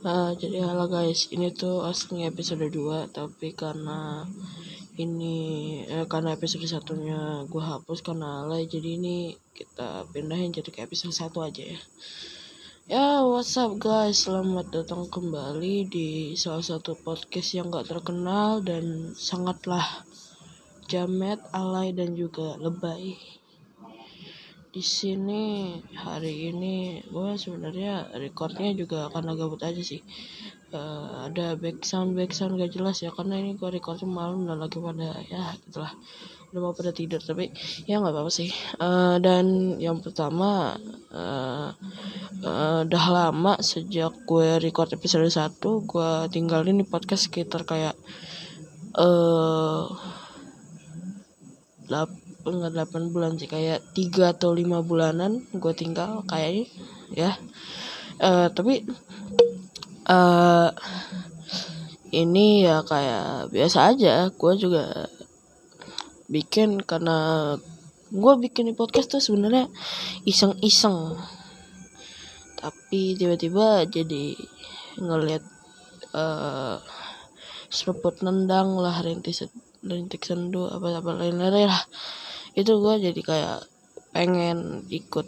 Uh, jadi halo guys, ini tuh aslinya episode 2 tapi karena ini eh, karena episode satunya gue hapus karena alay jadi ini kita pindahin jadi ke episode satu aja ya. Ya, what's up guys? Selamat datang kembali di salah satu podcast yang gak terkenal dan sangatlah jamet, alay dan juga lebay di sini hari ini gue sebenarnya recordnya juga karena gabut aja sih. Uh, ada back sound back sound gak jelas ya karena ini gue recordnya malam dan lagi pada ya gitulah. Udah mau pada tidur tapi ya nggak apa-apa sih. Uh, dan yang pertama uh, uh, udah lama sejak gue record episode 1 gue tinggalin di podcast sekitar kayak uh, enggak 8 bulan sih. Kayak 3 atau 5 bulanan gue tinggal kayaknya ya. Uh, tapi uh, ini ya kayak biasa aja. Gue juga bikin karena gue bikin di podcast tuh sebenarnya iseng-iseng. Tapi tiba-tiba jadi ngeliat uh, seruput nendang lah rintis rintik sendu apa apa lain-lain lah itu gue jadi kayak pengen ikut.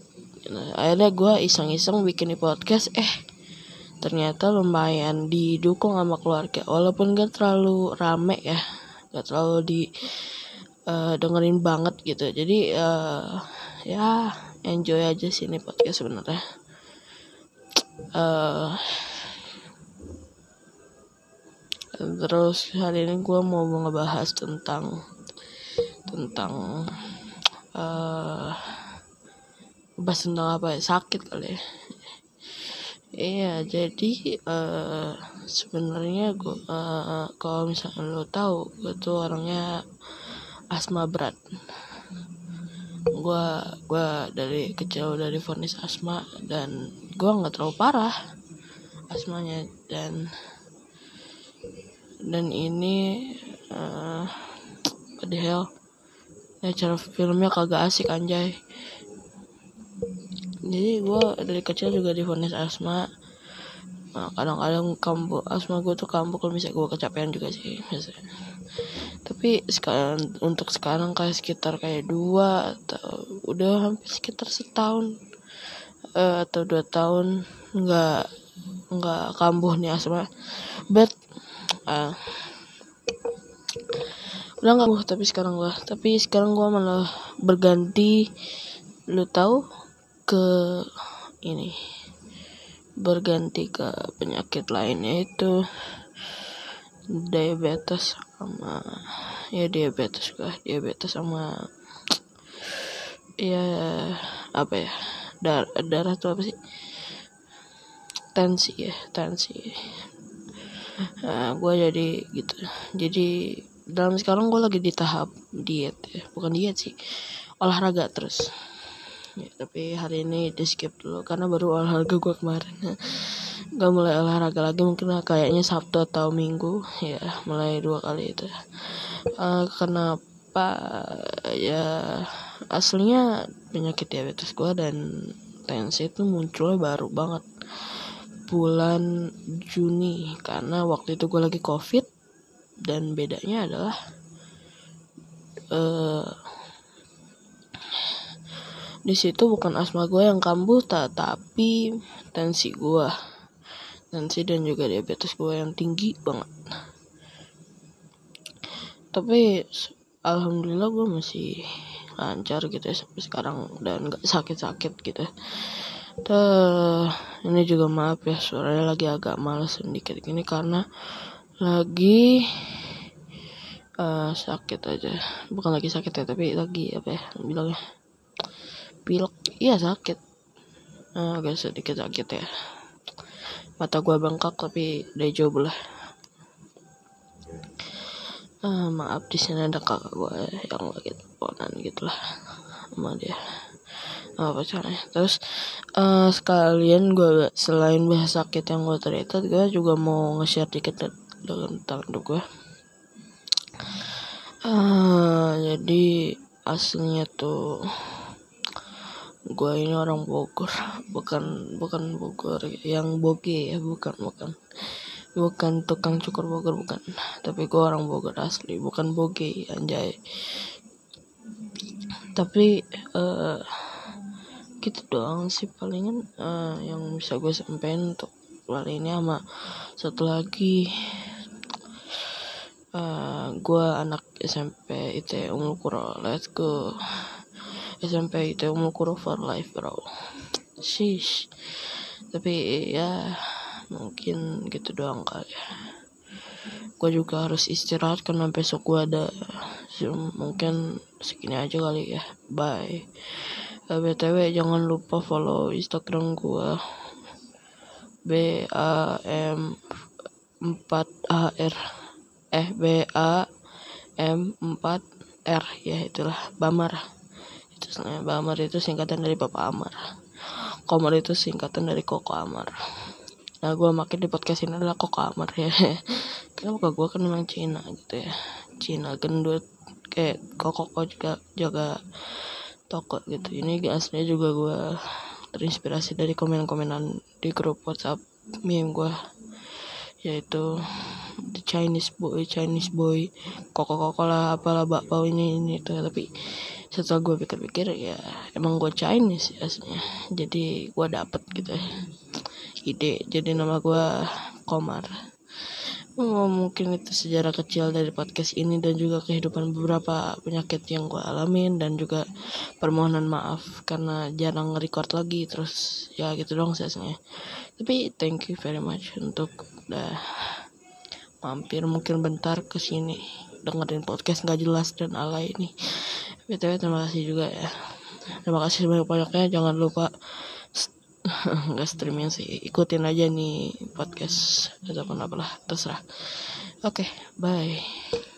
Nah, akhirnya gue iseng-iseng bikin di podcast eh ternyata lumayan didukung sama keluarga. Walaupun gak terlalu rame ya gak terlalu di uh, dengerin banget gitu. Jadi uh, ya enjoy aja sih ini podcast sebenarnya. Uh, terus hari ini gue mau ngebahas tentang tentang uh, bahas tentang apa ya sakit kali ya. Iya jadi uh, sebenarnya gue uh, kalau misalnya lo tahu gue tuh orangnya asma berat. Gue gue dari kecil dari vonis asma dan gue nggak terlalu parah asmanya. Dan dan ini uh, the hell ya cara filmnya kagak asik anjay. Jadi gue dari kecil juga difonis asma. Nah, kadang-kadang kambuh asma gue tuh kambuh kalau misalnya gue kecapean juga sih biasanya. Tapi sekarang untuk sekarang kayak sekitar kayak dua atau udah hampir sekitar setahun uh, atau dua tahun nggak nggak kambuh nih asma. But uh, udah nggak gue tapi sekarang gue tapi sekarang gue malah berganti lu tahu ke ini berganti ke penyakit lainnya itu diabetes sama ya diabetes gue diabetes sama ya apa ya dar darah tuh apa sih? Tensi ya tensi. Nah, gue jadi gitu jadi dalam sekarang gue lagi di tahap diet ya. Bukan diet sih. Olahraga terus. Ya, tapi hari ini di skip dulu. Karena baru olahraga gue kemarin. Gak mulai olahraga lagi. Mungkin kayaknya sabtu atau minggu. Ya mulai dua kali itu uh, kenapa? Ya aslinya penyakit diabetes gue dan tensi itu munculnya baru banget. Bulan Juni. Karena waktu itu gue lagi covid dan bedanya adalah uh, di situ bukan asma gue yang kambuh tapi tensi gue tensi dan juga diabetes gue yang tinggi banget. Tapi alhamdulillah gue masih lancar gitu ya sampai sekarang dan gak sakit-sakit gitu. Tuh, ini juga maaf ya suaranya lagi agak males sedikit gini karena lagi uh, sakit aja. Bukan lagi sakit ya tapi lagi apa ya bilangnya? Pilek. Iya sakit. Uh, agak sedikit sakit ya. Mata gua bengkak tapi udah jauh belah uh, maaf di sini ada kakak gua yang lagi teleponan gitulah sama dia. Apa caranya terus uh, sekalian gue selain bahas sakit yang gue terita gue juga mau nge-share dikit tentang hidup gue uh, jadi aslinya tuh gue ini orang Bogor. Bukan bukan Bogor yang boge ya bukan bukan. Bukan tukang cukur Bogor bukan. Tapi gue orang Bogor asli bukan boge anjay. Tapi uh, gitu doang sih palingan uh, yang bisa gue sampaikan untuk kali ini sama satu lagi uh, eh, gue anak SMP itu Umul Kuro let's go. SMP itu umur kurang for life bro. Shish tapi ya mungkin gitu doang kali. Ya gue juga harus istirahat karena besok gue ada mungkin segini aja kali ya. Bye. Uh, btw jangan lupa follow instagram gue b a m 4 a r eh b a m 4 r ya itulah bamar Nah, Bamar itu singkatan dari Bapak Amar. Komar itu singkatan dari Koko Amar. Nah, gue makin di podcast ini adalah Koko Amar ya. Karena muka gue kan memang Cina gitu ya. Cina gendut kayak Koko juga jaga toko gitu. Ini aslinya juga gue terinspirasi dari komen-komenan di grup WhatsApp meme gue yaitu the Chinese boy Chinese boy koko koko lah apalah bakpao ini ini itu. Tapi setelah gue pikir-pikir ya emang gue Chinese ya aslinya. Jadi gue dapet gitu ya ide. Jadi nama gue Komar. Oh, mungkin itu sejarah kecil dari podcast ini dan juga kehidupan beberapa penyakit yang gue alamin dan juga permohonan maaf karena jarang record lagi terus ya gitu dong sih aslinya. Tapi thank you very much untuk udah mampir mungkin bentar ke sini. Dengerin podcast nggak jelas dan alay ini btw terima kasih juga ya. Terima kasih banyak banyaknya jangan lupa nggak streaming sih. Ikutin aja nih podcast. Ataupun apalah terserah. Oke okay, bye